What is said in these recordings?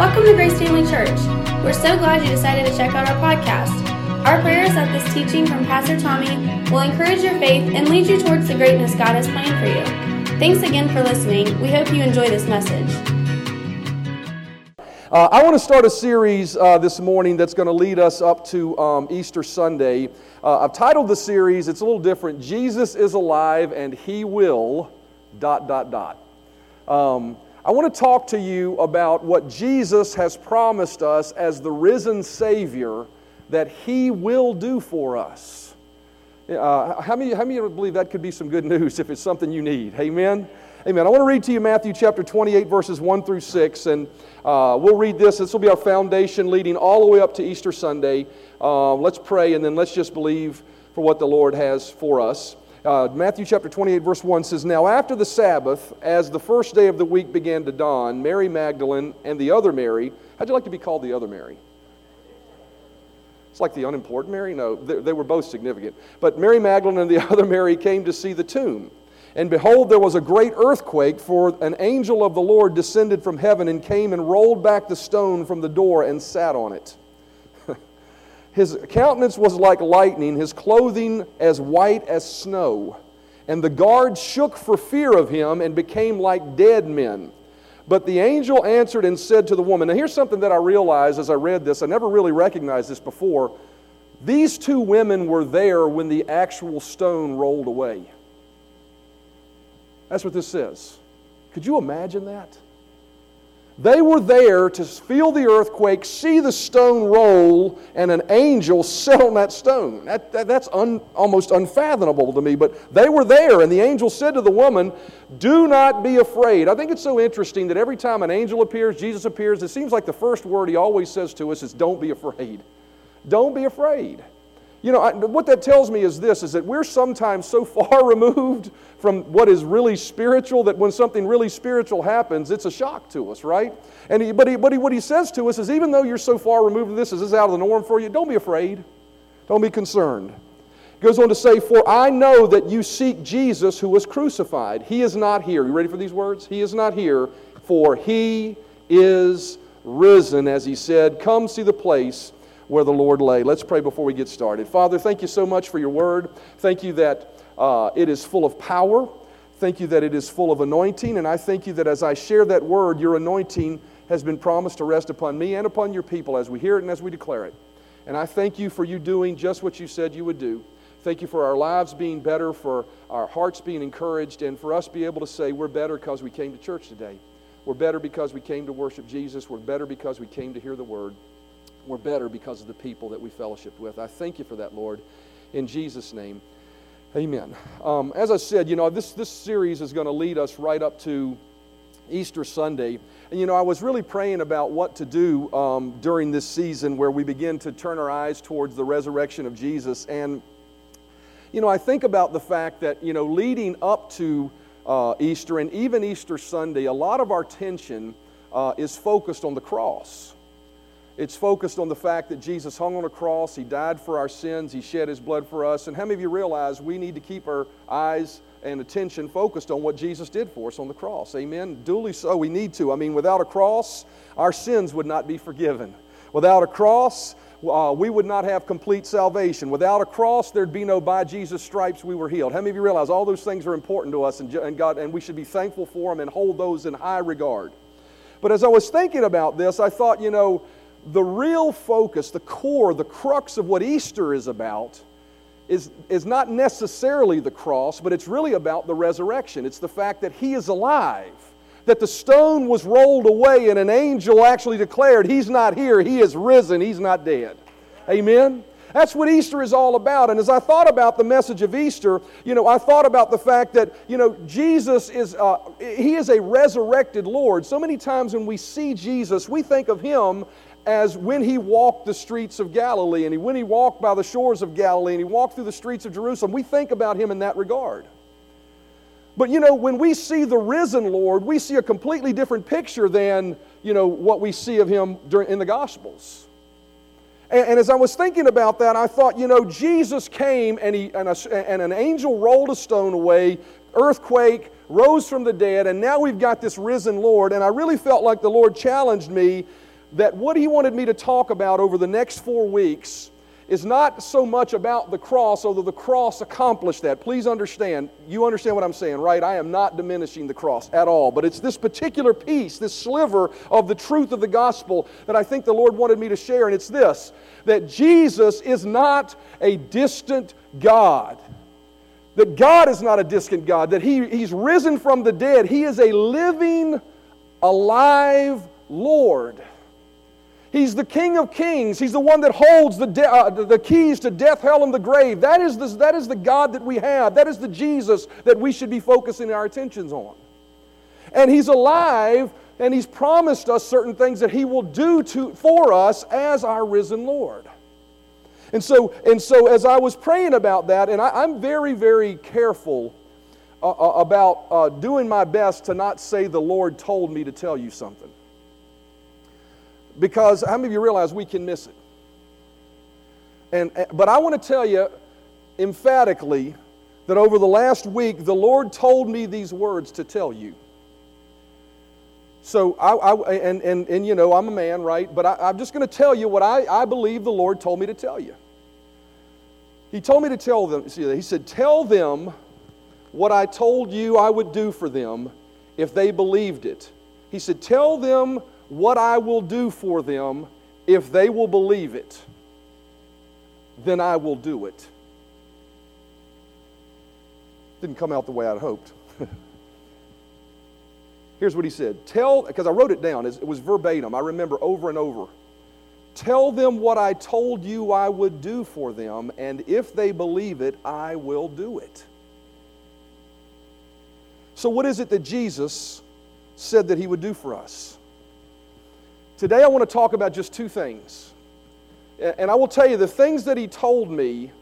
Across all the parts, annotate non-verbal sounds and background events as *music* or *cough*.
Welcome to Grace Family Church. We're so glad you decided to check out our podcast. Our prayer is that this teaching from Pastor Tommy will encourage your faith and lead you towards the greatness God has planned for you. Thanks again for listening. We hope you enjoy this message. Uh, I want to start a series uh, this morning that's going to lead us up to um, Easter Sunday. Uh, I've titled the series, it's a little different Jesus is alive and he will, dot, dot, dot. Um, I want to talk to you about what Jesus has promised us as the risen Savior that he will do for us. Uh, how, many, how many of you believe that could be some good news if it's something you need? Amen? Amen. I want to read to you Matthew chapter 28, verses 1 through 6, and uh, we'll read this. This will be our foundation leading all the way up to Easter Sunday. Uh, let's pray, and then let's just believe for what the Lord has for us. Uh, Matthew chapter 28, verse 1 says, Now after the Sabbath, as the first day of the week began to dawn, Mary Magdalene and the other Mary, how'd you like to be called the other Mary? It's like the unimportant Mary? No, they, they were both significant. But Mary Magdalene and the *laughs* other Mary came to see the tomb. And behold, there was a great earthquake, for an angel of the Lord descended from heaven and came and rolled back the stone from the door and sat on it. His countenance was like lightning, his clothing as white as snow. And the guards shook for fear of him and became like dead men. But the angel answered and said to the woman, Now here's something that I realized as I read this. I never really recognized this before. These two women were there when the actual stone rolled away. That's what this says. Could you imagine that? They were there to feel the earthquake, see the stone roll, and an angel *laughs* sit on that stone. That, that, that's un, almost unfathomable to me, but they were there, and the angel said to the woman, Do not be afraid. I think it's so interesting that every time an angel appears, Jesus appears, it seems like the first word he always says to us is, Don't be afraid. Don't be afraid. You know, I, what that tells me is this is that we're sometimes so far *laughs* removed from what is really spiritual that when something really spiritual happens, it's a shock to us, right? And he, but, he, but he, what he says to us is even though you're so far removed from this, is this out of the norm for you? Don't be afraid. Don't be concerned. He goes on to say, For I know that you seek Jesus who was crucified. He is not here. You ready for these words? He is not here, for he is risen, as he said. Come see the place where the Lord lay. Let's pray before we get started. Father, thank you so much for your word. Thank you that uh, it is full of power. Thank you that it is full of anointing. And I thank you that as I share that word, your anointing has been promised to rest upon me and upon your people as we hear it and as we declare it. And I thank you for you doing just what you said you would do. Thank you for our lives being better, for our hearts being encouraged, and for us be able to say we're better because we came to church today. We're better because we came to worship Jesus. We're better because we came to hear the word we're better because of the people that we fellowship with. I thank you for that, Lord. In Jesus' name, amen. Um, as I said, you know, this, this series is going to lead us right up to Easter Sunday. And, you know, I was really praying about what to do um, during this season where we begin to turn our eyes towards the resurrection of Jesus. And, you know, I think about the fact that, you know, leading up to uh, Easter and even Easter Sunday, a lot of our tension uh, is focused on the cross. It's focused on the fact that Jesus hung on a cross, He died for our sins, He shed His blood for us. And how many of you realize we need to keep our eyes and attention focused on what Jesus did for us on the cross? Amen? Duly so, we need to. I mean, without a cross, our sins would not be forgiven. Without a cross, uh, we would not have complete salvation. Without a cross, there'd be no by Jesus' stripes we were healed. How many of you realize all those things are important to us and, and God, and we should be thankful for them and hold those in high regard? But as I was thinking about this, I thought, you know, the real focus, the core, the crux of what Easter is about is, is not necessarily the cross, but it's really about the resurrection. It's the fact that He is alive, that the stone was rolled away, and an angel actually declared, He's not here, He is risen, He's not dead. Amen? That's what Easter is all about. And as I thought about the message of Easter, you know, I thought about the fact that, you know, Jesus is, uh, He is a resurrected Lord. So many times when we see Jesus, we think of Him as when he walked the streets of Galilee and when he walked by the shores of Galilee and he walked through the streets of Jerusalem. We think about him in that regard. But you know, when we see the risen Lord, we see a completely different picture than, you know, what we see of him in the Gospels. And, and, as I was thinking about that, I thought, you know, Jesus came and, he, and, a, and an angel rolled a stone away, earthquake, rose from the dead, and now we've got this risen Lord. And I really felt like the Lord challenged me that what he wanted me to talk about over the next four weeks is not so much about the cross, although the cross accomplished that. Please understand, you understand what I'm saying, right? I am not diminishing the cross at all, but it's this particular piece, this sliver of the truth of the gospel that I think the Lord wanted me to share, and it's this that Jesus is not a distant God. That God is not a distant God, that he, He's risen from the dead. He is a living, alive Lord. He's the King of Kings. He's the one that holds the, de- uh, the keys to death, hell, and the grave. That is, the, that is the God that we have. That is the Jesus that we should be focusing our attentions on. And He's alive, and He's promised us certain things that He will do to, for us as our risen Lord. And so, and so as I was praying about that, and I, am very, very careful uh, uh, about uh, doing my best to not say the Lord told me to tell you something. Because how many of you realize we can miss it? And, eh, but I want to tell you emphatically that over the last week, the Lord told me these words to tell you. So, I, I, and, and, and you know, I'm a man, right? But I, am just going to tell you what I, I believe the Lord told me to tell you. He told me to tell them, see, he said, Tell them what I told you I would do for them if they believed it. He said, Tell them what I will do for them if they will believe it. Then I will do it. Didn't come out the way I'd hoped. *laughs* Here's what he said Tell, because I wrote it down, it was verbatim. I remember over and over. Tell them what I told you I would do for them, and if they believe it, I will do it. So, what is it that Jesus said that he would do for us? Today, I want to talk about just two things. And I will tell you, the things that he told me,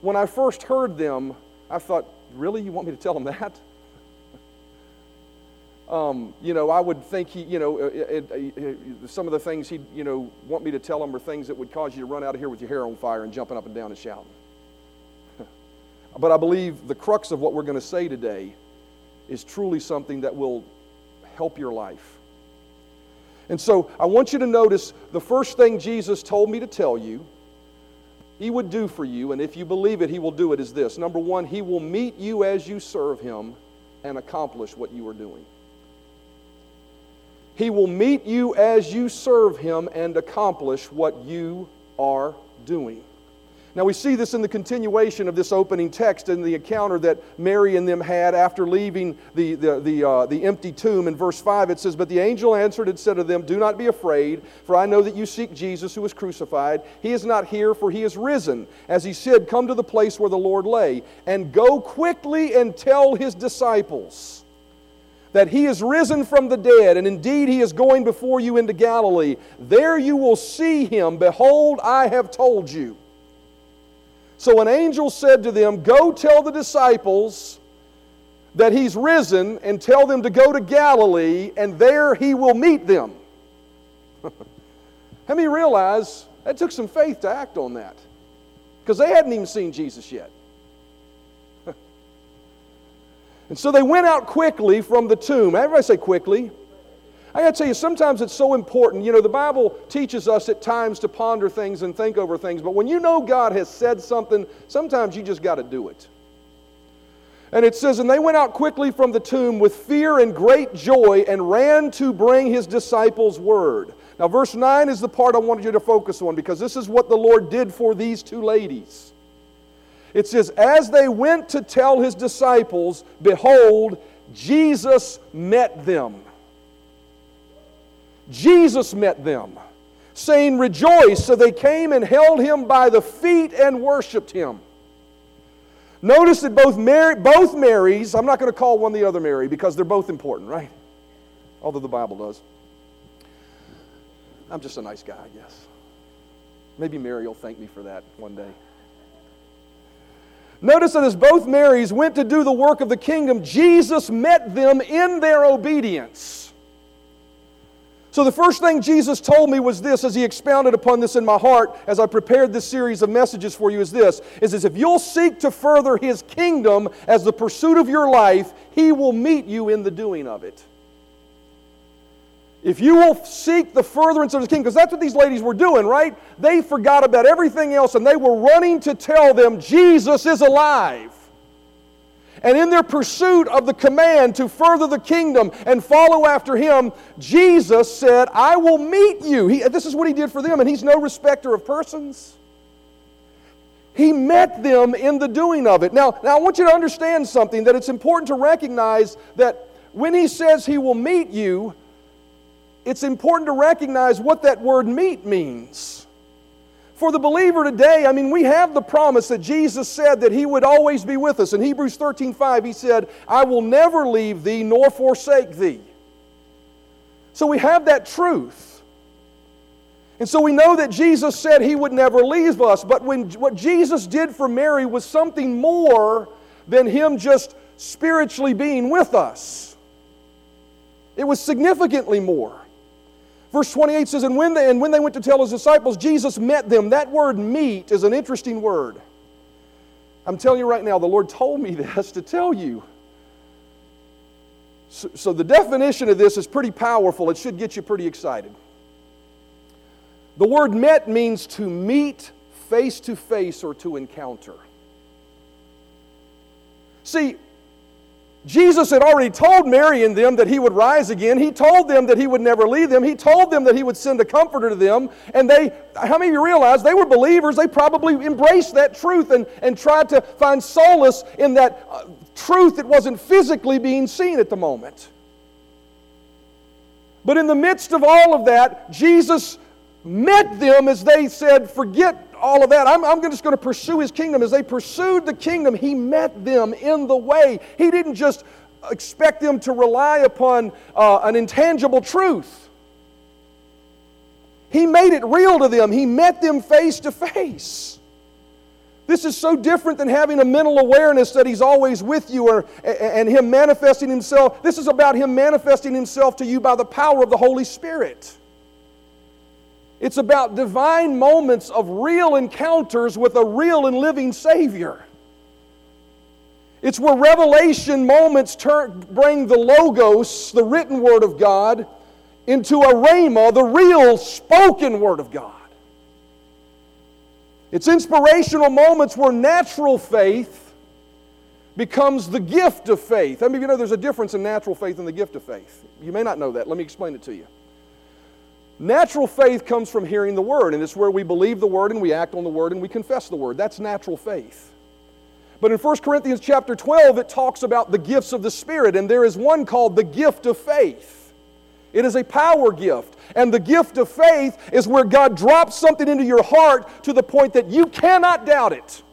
when I first heard them, I thought, really? You want me to tell him that? *laughs* Um, you know, I would think he, you know, uh, uh, it, it, it, some of the things he'd, you know, want me to tell him are things that would cause you to run out of here with your hair on fire and jumping up and down and shouting. *laughs* but I believe the crux of what we're going to say today is truly something that will help your life. And so I want you to notice the first thing Jesus told me to tell you he would do for you, and if you believe it, he will do it, is this. Number one, he will meet you as you serve him and accomplish what you are doing. He will meet you as you serve Him and accomplish what you are doing. Now, we see this in the continuation of this opening text in the encounter that Mary and them had after leaving the, the, the, uh, the empty tomb. In verse 5, it says, But the angel answered and said to them, Do not be afraid, for I know that you seek Jesus who was crucified. He is not here, for he is risen. As he said, Come to the place where the Lord lay, and go quickly and tell his disciples that he is risen from the dead, and indeed he is going before you into Galilee. There you will see him. Behold, I have told you. So an angel said to them, Go tell the disciples that he's risen, and tell them to go to Galilee, and there he will meet them. *laughs* How many realize that took some faith to act on that? Because they hadn't even seen Jesus yet. *laughs* And so they went out quickly from the tomb. Everybody say quickly. I got to tell you, sometimes it's so important. You know, the Bible teaches us at times to ponder things and think over things, but when you know God has said something, sometimes you just got to do it. And it says, And they went out quickly from the tomb with fear and great joy and ran to bring his disciples word. Now, verse 9 is the part I wanted you to focus on because this is what the Lord did for these two ladies. It says, As they went to tell his disciples, behold, Jesus met them. Jesus met them, saying, Rejoice. So they came and held him by the feet and worshiped him. Notice that both, Mary, both Marys, I'm not going to call one the other Mary because they're both important, right? Although the Bible does. I'm just a nice guy, I guess. Maybe Mary will thank me for that one day. Notice that as both Marys went to do the work of the kingdom, Jesus met them in their obedience. So, the first thing Jesus told me was this as he expounded upon this in my heart as I prepared this series of messages for you is this is, is if you'll seek to further his kingdom as the pursuit of your life, he will meet you in the doing of it. if you will seek the furtherance of his kingdom, because that's what these ladies were doing, right? They forgot about everything else and they were running to tell them Jesus is alive. And in their pursuit of the command to further the kingdom and follow after him, Jesus said, I will meet you. He, this is what he did for them, and he's no respecter of persons. He met them in the doing of it. Now, now I want you to understand something that it's important to recognize that when he says he will meet you, it's important to recognize what that word meet means. For the believer today, I mean, we have the promise that Jesus said that He would always be with us. In Hebrews 13 5, He said, I will never leave thee nor forsake thee. So we have that truth. And so we know that Jesus said He would never leave us. But when, what Jesus did for Mary was something more than Him just spiritually being with us, it was significantly more. Verse 28 says, and when, they, and when they went to tell his disciples, Jesus met them. That word meet is an interesting word. I'm telling you right now, the Lord told me *laughs* this to tell you. So, so the definition of this is pretty powerful. It should get you pretty excited. The word met means to meet face to face or to encounter. See, Jesus had already told Mary and them that he would rise again. He told them that he would never leave them. He told them that he would send a comforter to them. And they, how many of you realize they were believers? They probably embraced that truth and, and tried to find solace in that uh, truth that wasn't physically being seen at the moment. But in the midst of all of that, Jesus met them as they said, Forget all of that. I'm, I'm just going to pursue his kingdom. As they pursued the kingdom, he met them in the way. He didn't just expect them to rely upon uh, an intangible truth. He made it real to them. He met them face to face. This is so different than having a mental awareness that He's always with you or, and Him manifesting Himself. This is about Him manifesting Himself to you by the power of the Holy Spirit. It's about divine moments of real encounters with a real and living Savior. It's where revelation moments turn, bring the Logos, the written Word of God, into a Rhema, the real spoken Word of God. It's inspirational moments where natural faith becomes the gift of faith. I mean, you know there's a difference in natural faith and the gift of faith? You may not know that. Let me explain it to you. Natural faith comes from hearing the word, and it's where we believe the word and we act on the word and we confess the word. That's natural faith. But in 1 Corinthians chapter 12, it talks about the gifts of the Spirit, and there is one called the gift of faith. It is a power gift. And the gift of faith is where God drops something into your heart to the point that you cannot doubt it.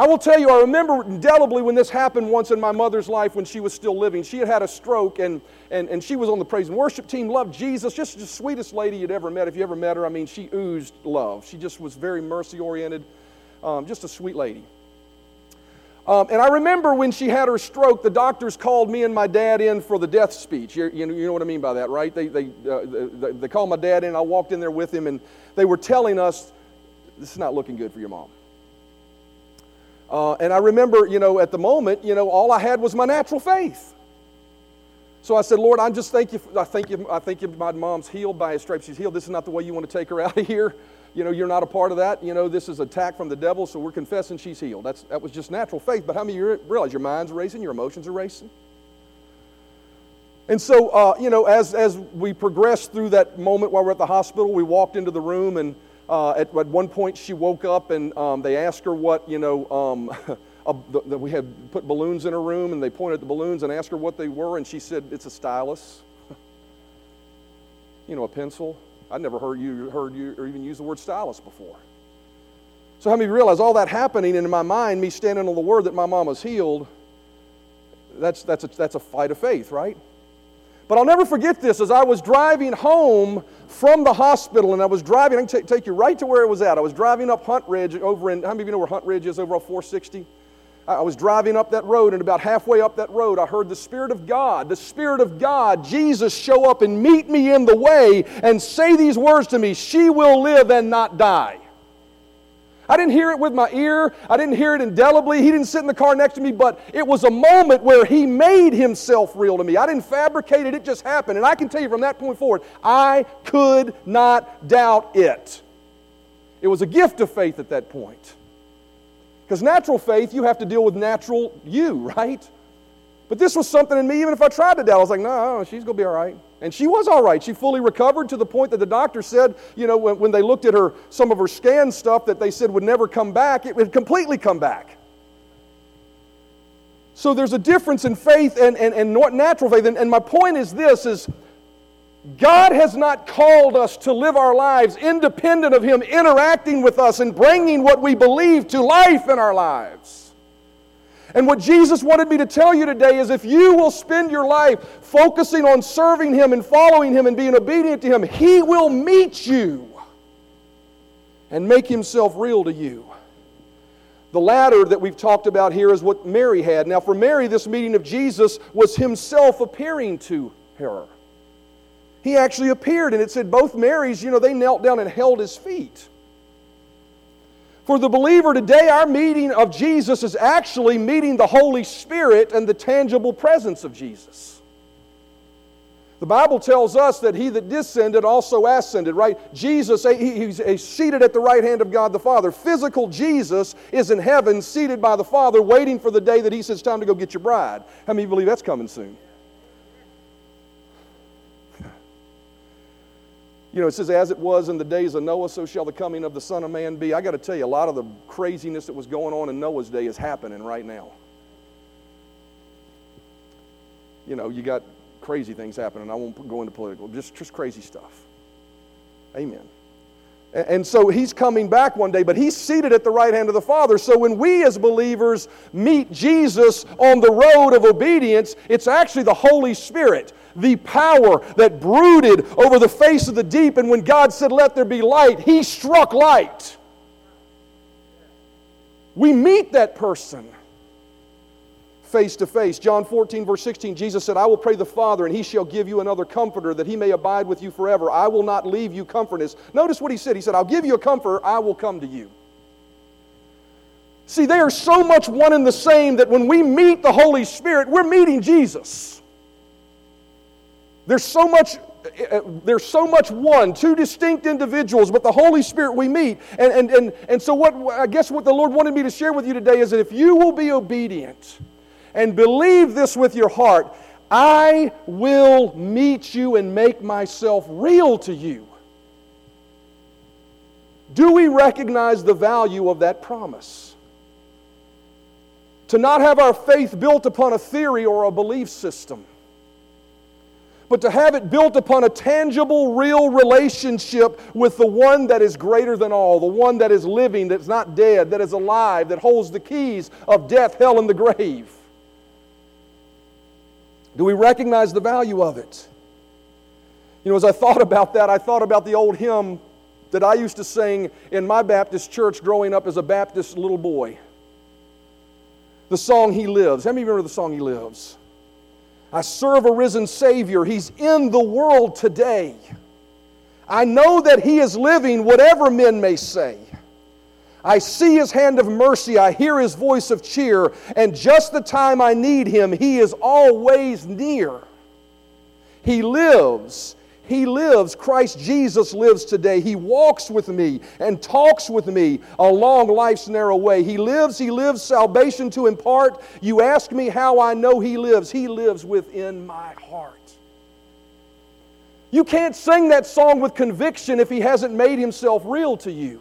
I will tell you, I remember indelibly when this happened once in my mother's life when she was still living. She had had a stroke and, and, and she was on the praise and worship team, loved Jesus, just the sweetest lady you'd ever met. If you ever met her, I mean, she oozed love. She just was very mercy oriented, um, just a sweet lady. Um, and I remember when she had her stroke, the doctors called me and my dad in for the death speech. You, you, know, what I mean by that, right? They, they, uh, they, they called my dad in. I walked in there with him, and they were telling us, This is not looking good for your mom. Uh, and I remember, you know, at the moment, you know, all I had was my natural faith. So I said, Lord, I just thank you. I thank you. I think you, my mom's healed by his stripes. She's healed. This is not the way you want to take her out of here. You know, you're not a part of that. You know, this is attack from the devil. So we're confessing she's healed. That's that was just natural faith. But how many you realize your mind's racing, your emotions are racing? And so, uh, you know, as as we progressed through that moment while we're at the hospital, we walked into the room and uh, at, at, one point, she woke up and um, they asked her what, you know, um, *laughs* we had put balloons in her room and they pointed at the balloons and asked her what they were, and she said, It's a stylus. *laughs* you know, a pencil. I'd never heard you, heard you or even use the word stylus before. So, how many realize all that happening, and in my mind, me standing on the word that my mom was healed, that's, that's, a, that's a fight of faith, right? But I'll never forget this. As I was driving home from the hospital, and I was driving, I can t- take you right to where it was at. I was driving up Hunt Ridge over in, how many of you know where Hunt Ridge is over on 460? I was driving up that road, and about halfway up that road, I heard the Spirit of God, the Spirit of God, Jesus, show up and meet me in the way and say these words to me She will live and not die. I didn't hear it with my ear. I didn't hear it indelibly. He didn't sit in the car next to me, but it was a moment where he made himself real to me. I didn't fabricate it, it just happened. And I can tell you from that point forward, I could not doubt it. It was a gift of faith at that point. Because natural faith, you have to deal with natural you, right? But this was something in me, even if I tried to doubt, I was like, no, she's going to be all right. And she was all right. She fully recovered to the point that the doctor said, you know, when, when they looked at her, some of her scan stuff that they said would never come back, it would completely come back. So there's a difference in faith and, and, and natural faith. And, and my point is this is God has not called us to live our lives independent of Him interacting with us and bringing what we believe to life in our lives. And what Jesus wanted me to tell you today is if you will spend your life focusing on serving Him and following Him and being obedient to Him, He will meet you and make Himself real to you. The latter that we've talked about here is what Mary had. Now, for Mary, this meeting of Jesus was Himself appearing to her. He actually appeared, and it said both Marys, you know, they knelt down and held His feet. For the believer today, our meeting of Jesus is actually meeting the Holy Spirit and the tangible presence of Jesus. The Bible tells us that he that descended also ascended, right? Jesus, he's seated at the right hand of God the Father. Physical Jesus is in heaven, seated by the Father, waiting for the day that he says, Time to go get your bride. How many believe that's coming soon? You know, it says, as it was in the days of Noah, so shall the coming of the Son of Man be. I got to tell you, a lot of the craziness that was going on in Noah's day is happening right now. You know, you got crazy things happening. I won't go into political, just, just crazy stuff. Amen. And so he's coming back one day, but he's seated at the right hand of the Father. So when we as believers meet Jesus on the road of obedience, it's actually the Holy Spirit, the power that brooded over the face of the deep. And when God said, Let there be light, he struck light. We meet that person face to face. John 14, verse 16, Jesus said, I will pray the Father, and he shall give you another comforter that he may abide with you forever. I will not leave you comfortless. Notice what he said. He said, I'll give you a comforter, I will come to you. See, they are so much one and the same that when we meet the Holy Spirit, we're meeting Jesus. There's so much eh, eh, there's so much one, two distinct individuals, but the Holy Spirit we meet. And, and, and, and so, what I guess what the Lord wanted me to share with you today is that if you will be obedient, and believe this with your heart I will meet you and make myself real to you. Do we recognize the value of that promise? To not have our faith built upon a theory or a belief system, but to have it built upon a tangible, real relationship with the one that is greater than all, the one that is living, that's not dead, that is alive, that holds the keys of death, hell, and the grave. Do we recognize the value of it? You know, as I thought about that, I thought about the old hymn that I used to sing in my Baptist church growing up as a Baptist little boy. The song He Lives. How many remember the song He Lives? I serve a risen Savior. He's in the world today. I know that He is living, whatever men may say. I see his hand of mercy, I hear his voice of cheer, and just the time I need him, he is always near. He lives. He lives. Christ Jesus lives today. He walks with me and talks with me along life's narrow way. He lives. He lives salvation to impart. You ask me how I know He lives. He lives within my heart. You can't sing that song with conviction if He hasn't made Himself real to you.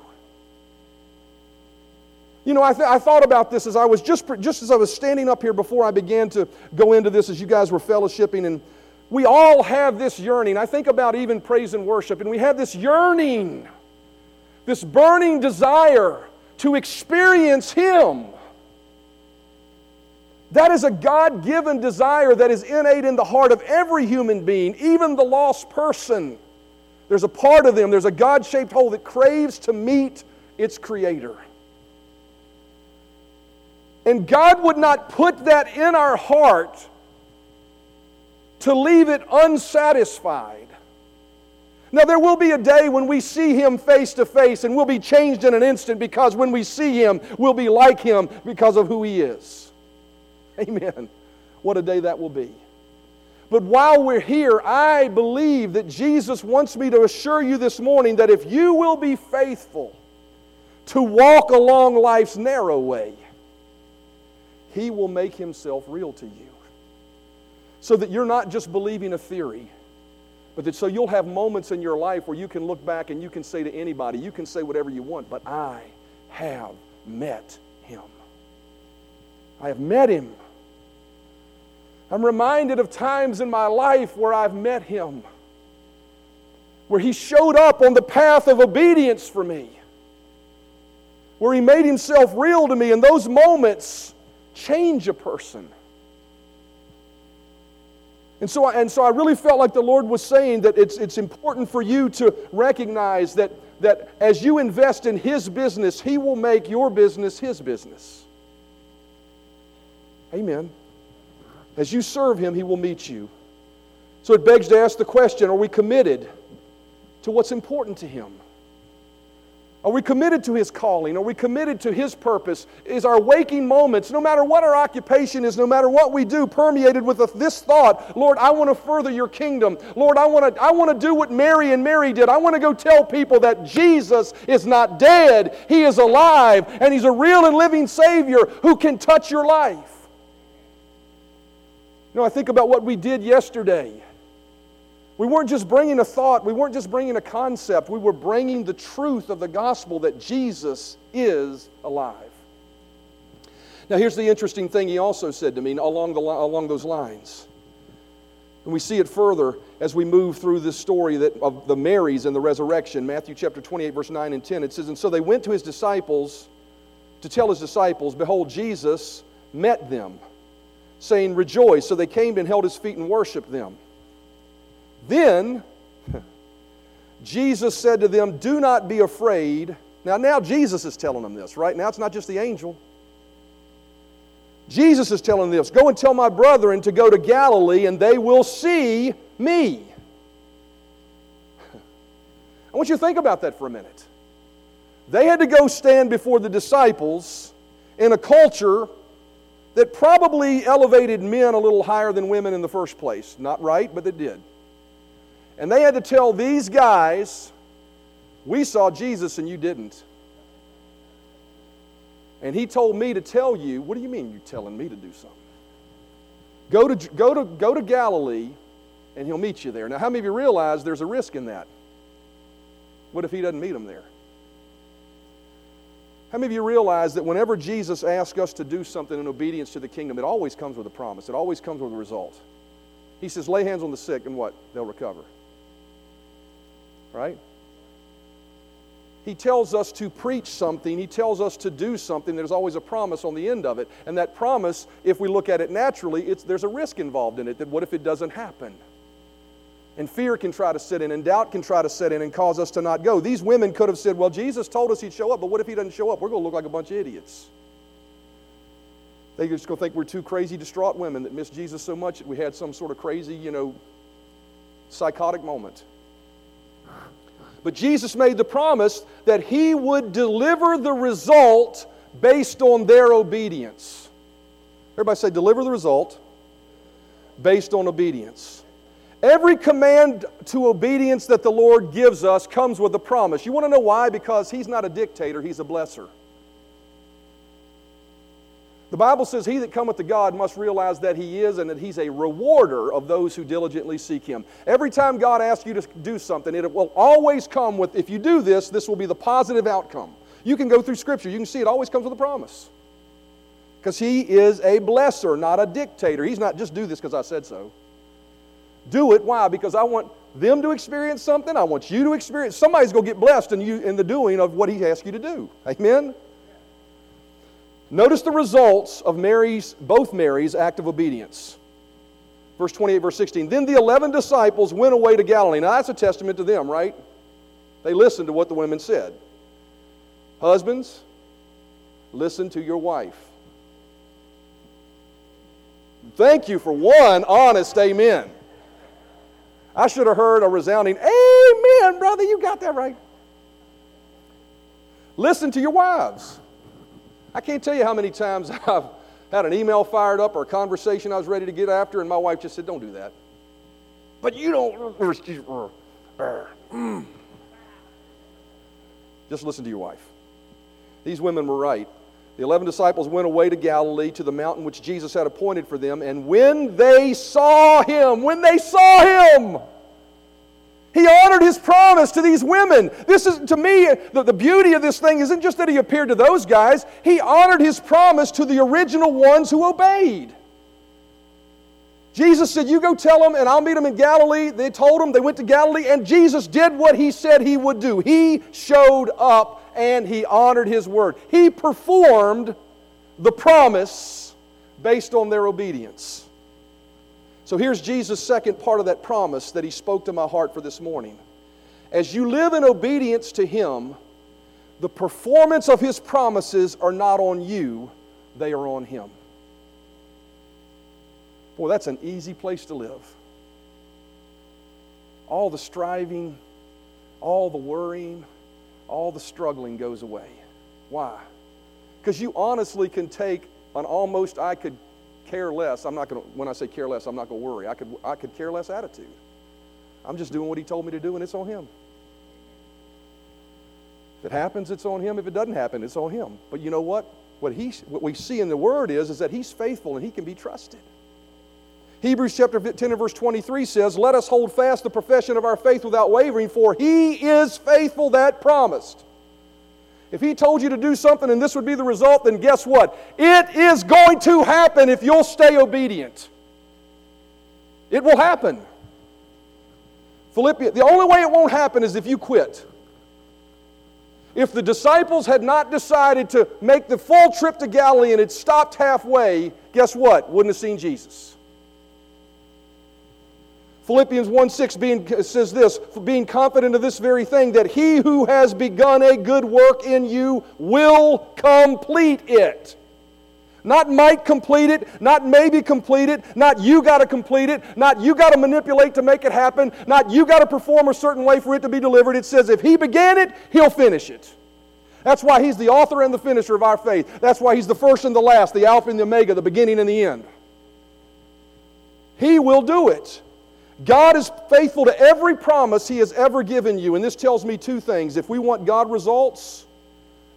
You know, I, th- I thought about this as I was just, just as I was standing up here before I began to go into this, as you guys were fellowshipping, and we all have this yearning. I think about even praise and worship, and we have this yearning, this burning desire to experience Him. That is a God given desire that is innate in the heart of every human being, even the lost person. There's a part of them, there's a God shaped hole that craves to meet its Creator. And God would not put that in our heart to leave it unsatisfied. Now, there will be a day when we see him face to face and we'll be changed in an instant because when we see him, we'll be like him because of who he is. Amen. What a day that will be. But while we're here, I believe that Jesus wants me to assure you this morning that if you will be faithful to walk along life's narrow way, He will make Himself real to you. So that you're not just believing a theory, but that so you'll have moments in your life where you can look back and you can say to anybody, you can say whatever you want, but I have met Him. I have met Him. I'm reminded of times in my life where I've met Him, where He showed up on the path of obedience for me, where He made Himself real to me, and those moments change a person. And so, I, and so I really felt like the Lord was saying that it's, it's important for you to recognize that, that as you invest in His business, He will make your business His business. Amen. As you serve Him, He will meet you. So it begs to ask the question are we committed to what's important to Him? Are we committed to His calling? Are we committed to His purpose? Is our waking moments, no matter what our occupation is, no matter what we do, permeated with this thought Lord, I want to further your kingdom. Lord, I want to, I want to do what Mary and Mary did. I want to go tell people that Jesus is not dead, He is alive, and He's a real and living Savior who can touch your life. You know, I think about what we did yesterday. We weren't just bringing a thought, we weren't just bringing a concept, we were bringing the truth of the gospel that Jesus is alive. Now, here's the interesting thing he also said to me along, the, along those lines. And we see it further as we move through this story that, of the Marys and the resurrection. Matthew chapter 28, verse 9 and 10. It says, And so they went to his disciples to tell his disciples, Behold, Jesus met them saying, Rejoice. So they came and held his feet and worshiped them. Then Jesus said to them, Do not be afraid. Now, now Jesus is telling them this, right? Now it's not just the angel. Jesus is telling them this Go and tell my brethren to go to Galilee, and they will see me. I want you to think about that for a minute. They had to go stand before the disciples in a culture that probably elevated men a little higher than women in the first place. Not right, but they did. And they had to tell these guys, we saw Jesus and you didn't. And he told me to tell you, what do you mean you're telling me to do something? Go to, go to, go to Galilee and he'll meet you there. Now, how many of you realize there's a risk in that? What if he doesn't meet them there? How many of you realize that whenever Jesus asks us to do something in obedience to the kingdom, it always comes with a promise, it always comes with a result? He says, lay hands on the sick, and what? They'll recover. Right? He tells us to preach something, he tells us to do something, there's always a promise on the end of it. And that promise, if we look at it naturally, there's a risk involved in it that what if it doesn't happen? And fear can try to sit in, and doubt can try to set in and cause us to not go. These women could have said, Well, Jesus told us he'd show up, but what if he doesn't show up? We're going to look like a bunch of idiots. They're just going to think we're two crazy, distraught women that miss Jesus so much that we had some sort of crazy, you know, psychotic moment. But Jesus made the promise that he would deliver the result based on their obedience. Everybody say, deliver the result based on obedience. Every command to obedience that the Lord gives us comes with a promise. You want to know why? Because He's not a dictator, He's a blesser. The Bible says, He that cometh to God must realize that He is and that He's a rewarder of those who diligently seek Him. Every time God asks you to do something, it will always come with, if you do this, this will be the positive outcome. You can go through Scripture, you can see it always comes with a promise. Because He is a blesser, not a dictator. He's not just do this because I said so do it. Why? Because I want them to experience something. I want you to experience. Somebody's going to get blessed in, you, in the doing of what He asked you to do. Amen? Notice the results of Mary's, both Mary's act of obedience. Verse 28, verse 16. Then the 11 disciples went away to Galilee. Now that's a testament to them, right? They listened to what the women said. Husbands, listen to your wife. Thank you for one honest amen. I should have heard a resounding Amen brother. You got that right. Listen to your wives. I can't tell you how many times *laughs* I've had an email fired up or a conversation I was ready to get after, and my wife just said, Don't do that. But you don't. Just listen to your wife. These women were right. The eleven disciples went away to Galilee to the mountain which Jesus had appointed for them, and when they saw him, when they saw him, he honored his promise to these women. This is, to me, the, the beauty of this thing isn't just that he appeared to those guys, he honored his promise to the original ones who obeyed. Jesus said, You go tell them, and I'll meet them in Galilee. They told him, they went to Galilee, and Jesus did what he said he would do. He showed up and he honored his word. He performed the promise based on their obedience. So here's Jesus' second part of that promise that he spoke to my heart for this morning. As you live in obedience to him, the performance of his promises are not on you, they are on him. Boy, that's an easy place to live. All the striving, all the worrying, all the struggling goes away. Why? Because you honestly can take an almost I could care less. I'm not going to, when I say care less, I'm not going to worry. I could, I could care less attitude. I'm just doing what he told me to do, and it's on him. If it happens, it's on him. If it doesn't happen, it's on him. But you know what? What, he, what we see in the Word is, is that he's faithful and he can be trusted. Hebrews chapter 10 and verse 23 says, Let us hold fast the profession of our faith without wavering, for he is faithful that promised. If he told you to do something and this would be the result, then guess what? It is going to happen if you'll stay obedient. It will happen. Philippians, the only way it won't happen is if you quit. If the disciples had not decided to make the full trip to Galilee and had stopped halfway, guess what? Wouldn't have seen Jesus. Philippians 1 6 being, says this, being confident of this very thing, that he who has begun a good work in you will complete it. Not might complete it, not maybe complete it, not you got to complete it, not you got to manipulate to make it happen, not you got to perform a certain way for it to be delivered. It says if he began it, he'll finish it. That's why he's the author and the finisher of our faith. That's why he's the first and the last, the Alpha and the Omega, the beginning and the end. He will do it. God is faithful to every promise He has ever given you. And this tells me two things. If we want God results,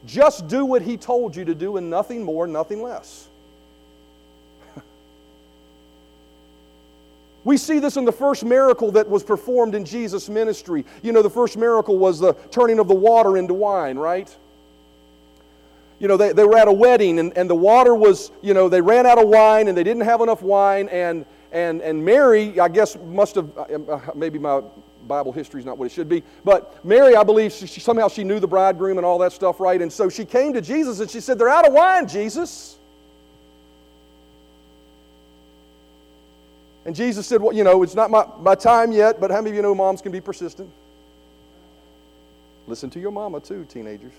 just do what He told you to do and nothing more, nothing less. *laughs* we see this in the first miracle that was performed in Jesus' ministry. You know, the first miracle was the turning of the water into wine, right? you know, they, they were at a wedding and, and the water was, you know, they ran out of wine and they didn't have enough wine and and, and Mary, I guess, must have, uh, uh, maybe my Bible history is not what it should be, but Mary, I believe, she, somehow she knew the bridegroom and all that stuff, right? And so she came to Jesus and she said, They're out of wine, Jesus. And Jesus said, Well, you know, it's not my, my time yet, but how many of you know moms can be persistent? Listen to your mama, too, teenagers.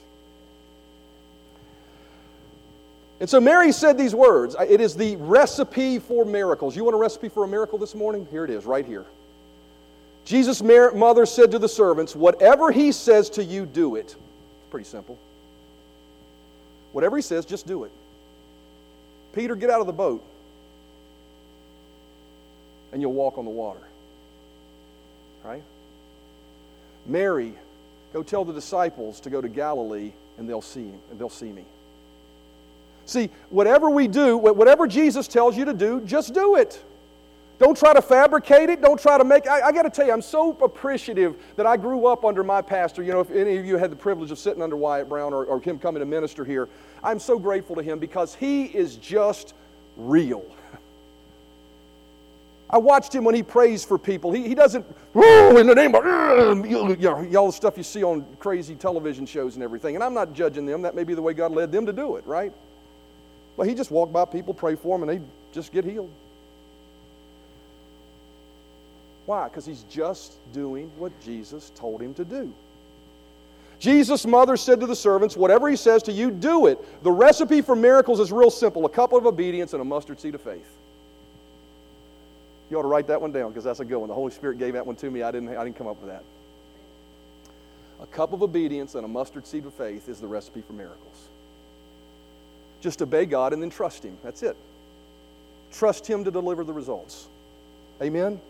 And so Mary said these words. It is the recipe for miracles. You want a recipe for a miracle this morning? Here it is, right here. Jesus' mother said to the servants, Whatever he says to you, do it. It's pretty simple. Whatever he says, just do it. Peter, get out of the boat, and you'll walk on the water. Right? Mary, go tell the disciples to go to Galilee, and they'll see and they'll see me. See, whatever we do, whatever Jesus tells you to do, just do it. Don't try to fabricate it. Don't try to make. I, I got to tell you, I'm so appreciative that I grew up under my pastor. You know, if any of you had the privilege of sitting under Wyatt Brown or, or him coming to minister here, I'm so grateful to him because he is just real. I watched him when he prays for people. He, he doesn't, oh, in the name of, you know, all the stuff you see on crazy television shows and everything. And I'm not judging them. That may be the way God led them to do it, right? But he just walked by people, pray for them, and they just get healed. Why? Because he's just doing what Jesus told him to do. Jesus' mother said to the servants, Whatever he says to you, do it. The recipe for miracles is real simple a couple of obedience and a mustard seed of faith. You ought to write that one down because that's a good one. The Holy Spirit gave that one to me. I didn't, I didn't come up with that. A cup of obedience and a mustard seed of faith is the recipe for miracles. Just obey God and then trust Him. That's it. Trust Him to deliver the results. Amen?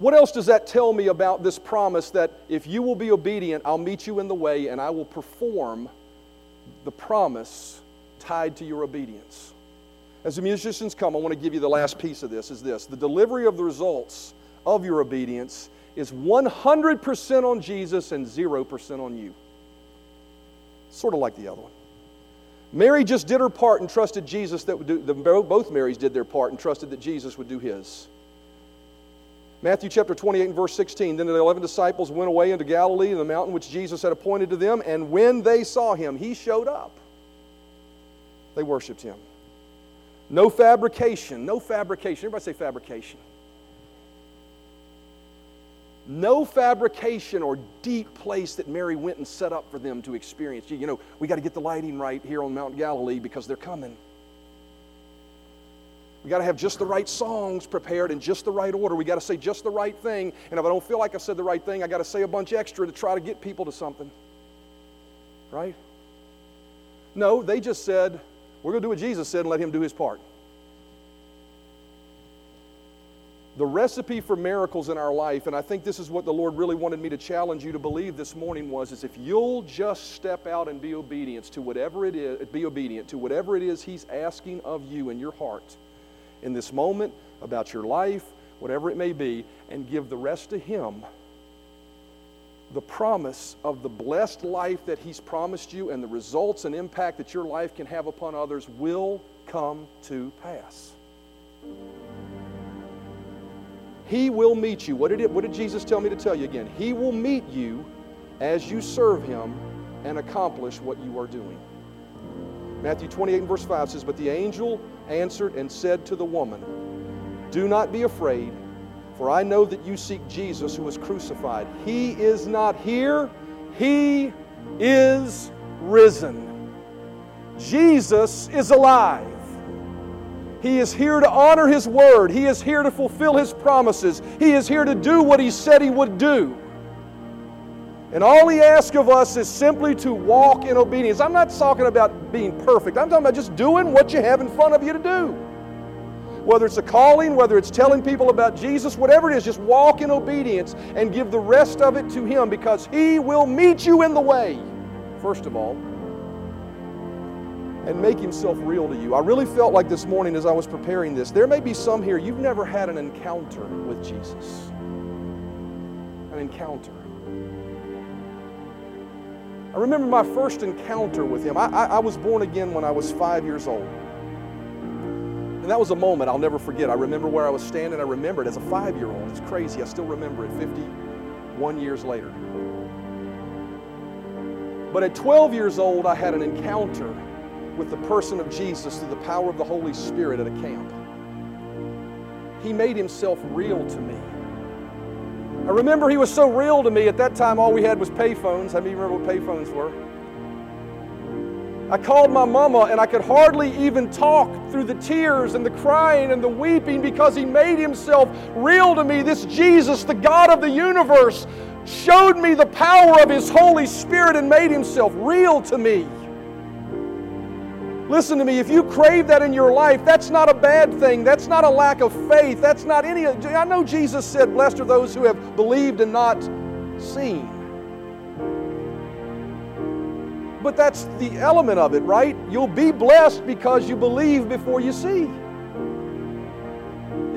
What else does that tell me about this promise that if you will be obedient, I'll meet you in the way and I will perform the promise tied to your obedience? As the musicians come, I want to give you the last piece of this is this. The delivery of the results of your obedience is 100% on Jesus and 0% on you. Sort of like the other one. Mary just did her part and trusted Jesus that would do, the, both Marys did their part and trusted that Jesus would do his. Matthew chapter 28 and verse 16. Then the eleven disciples went away into Galilee, in the mountain which Jesus had appointed to them, and when they saw him, he showed up. They worshiped him. No fabrication, no fabrication. Everybody say fabrication. No fabrication or deep place that Mary went and set up for them to experience. You know, we got to get the lighting right here on Mount Galilee because they're coming. We got to have just the right songs prepared in just the right order. We got to say just the right thing. And if I don't feel like I said the right thing, I got to say a bunch extra to try to get people to something. Right? No, they just said, we're going to do what Jesus said and let him do his part. The recipe for miracles in our life, and I think this is what the Lord really wanted me to challenge you to believe this morning was is if you'll just step out and be obedient to whatever it is, be obedient to whatever it is He's asking of you in your heart in this moment about your life, whatever it may be, and give the rest to Him the promise of the blessed life that He's promised you and the results and impact that your life can have upon others will come to pass. He will meet you. What did, it, what did Jesus tell me to tell you again? He will meet you as you serve Him and accomplish what you are doing. Matthew 28 and verse 5 says, But the angel answered and said to the woman, Do not be afraid. For I know that you seek Jesus who was crucified. He is not here, he is risen. Jesus is alive. He is here to honor His word. He is here to fulfill His promises. He is here to do what He said He would do. And all He asks of us is simply to walk in obedience. I'm not talking about being perfect, I'm talking about just doing what you have in front of you to do whether it's a calling, whether it's telling people about Jesus, whatever it is, just walk in obedience and give the rest of it to Him because He will meet you in the way, first of all, and make Himself real to you. I really felt like this morning as I was preparing this, there may be some here, you've never had an encounter with Jesus. An encounter. I remember my first encounter with Him. I, I, I was born again when I was five years old. And that was a moment I'll never forget. I remember where I was standing. I remember it as a five year old. It's crazy. I still remember it 51 years later. But at 12 years old, I had an encounter with the person of Jesus through the power of the Holy Spirit at a camp. He made himself real to me. I remember he was so real to me. At that time, all we had was payphones. How many remember what payphones were? I called my mama and I could hardly even talk through the tears and the crying and the weeping because he made himself real to me. This Jesus, the God of the universe, showed me the power of his Holy Spirit and made himself real to me. Listen to me, if you crave that in your life, that's not a bad thing. That's not a lack of faith. That's not any. I know Jesus said, Blessed are those who have believed and not seen. But that's the element of it, right? You'll be blessed because you believe before you see.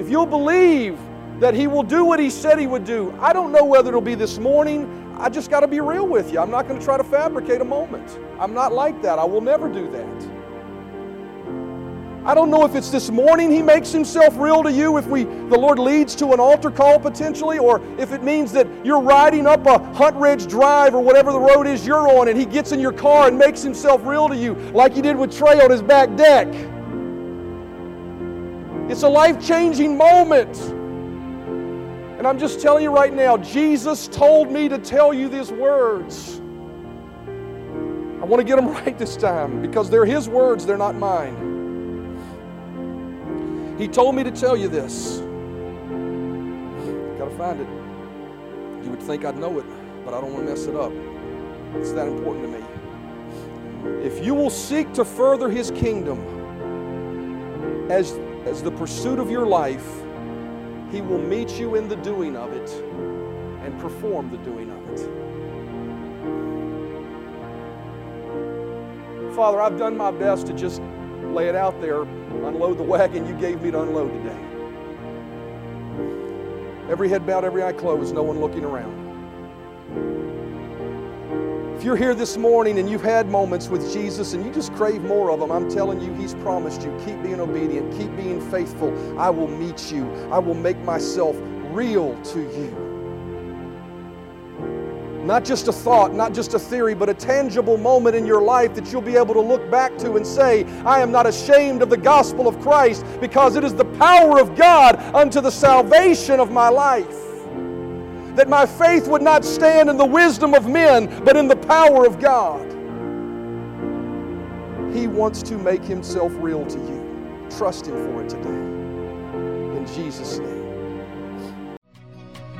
If you'll believe that He will do what He said He would do, I don't know whether it'll be this morning. I just got to be real with you. I'm not going to try to fabricate a moment. I'm not like that. I will never do that. I don't know if it's this morning he makes himself real to you, if we the Lord leads to an altar call potentially, or if it means that you're riding up a Hunt Ridge Drive or whatever the road is you're on, and he gets in your car and makes himself real to you, like he did with Trey on his back deck. It's a life-changing moment. And I'm just telling you right now, Jesus told me to tell you these words. I want to get them *laughs* right this time because they're His words, they're not mine. He told me to tell you this. Got to find it. You would think I'd know it. but I don't want to mess it up. It's that important to me. If you will seek to further His kingdom as, as the pursuit of your life, He will meet you in the doing of it and perform the doing of it. Father, I've done my best to just lay it out there, unload the wagon you gave me to unload today. Every head bowed, every eye closed, no one looking around. If you're here this morning and you've had moments with Jesus and you just crave more of them, I'm telling you, He's promised you keep being obedient, keep being faithful. I will meet you, I will make myself real to you. Not just a thought, not just a theory, but a tangible moment in your life that you'll be able to look back to and say, I am not ashamed of the gospel of Christ because it is the power of God unto the salvation of my life that my faith would not stand in the wisdom of men, but in the power of God. He wants to make himself real to you. Trust him for it today. In Jesus' name.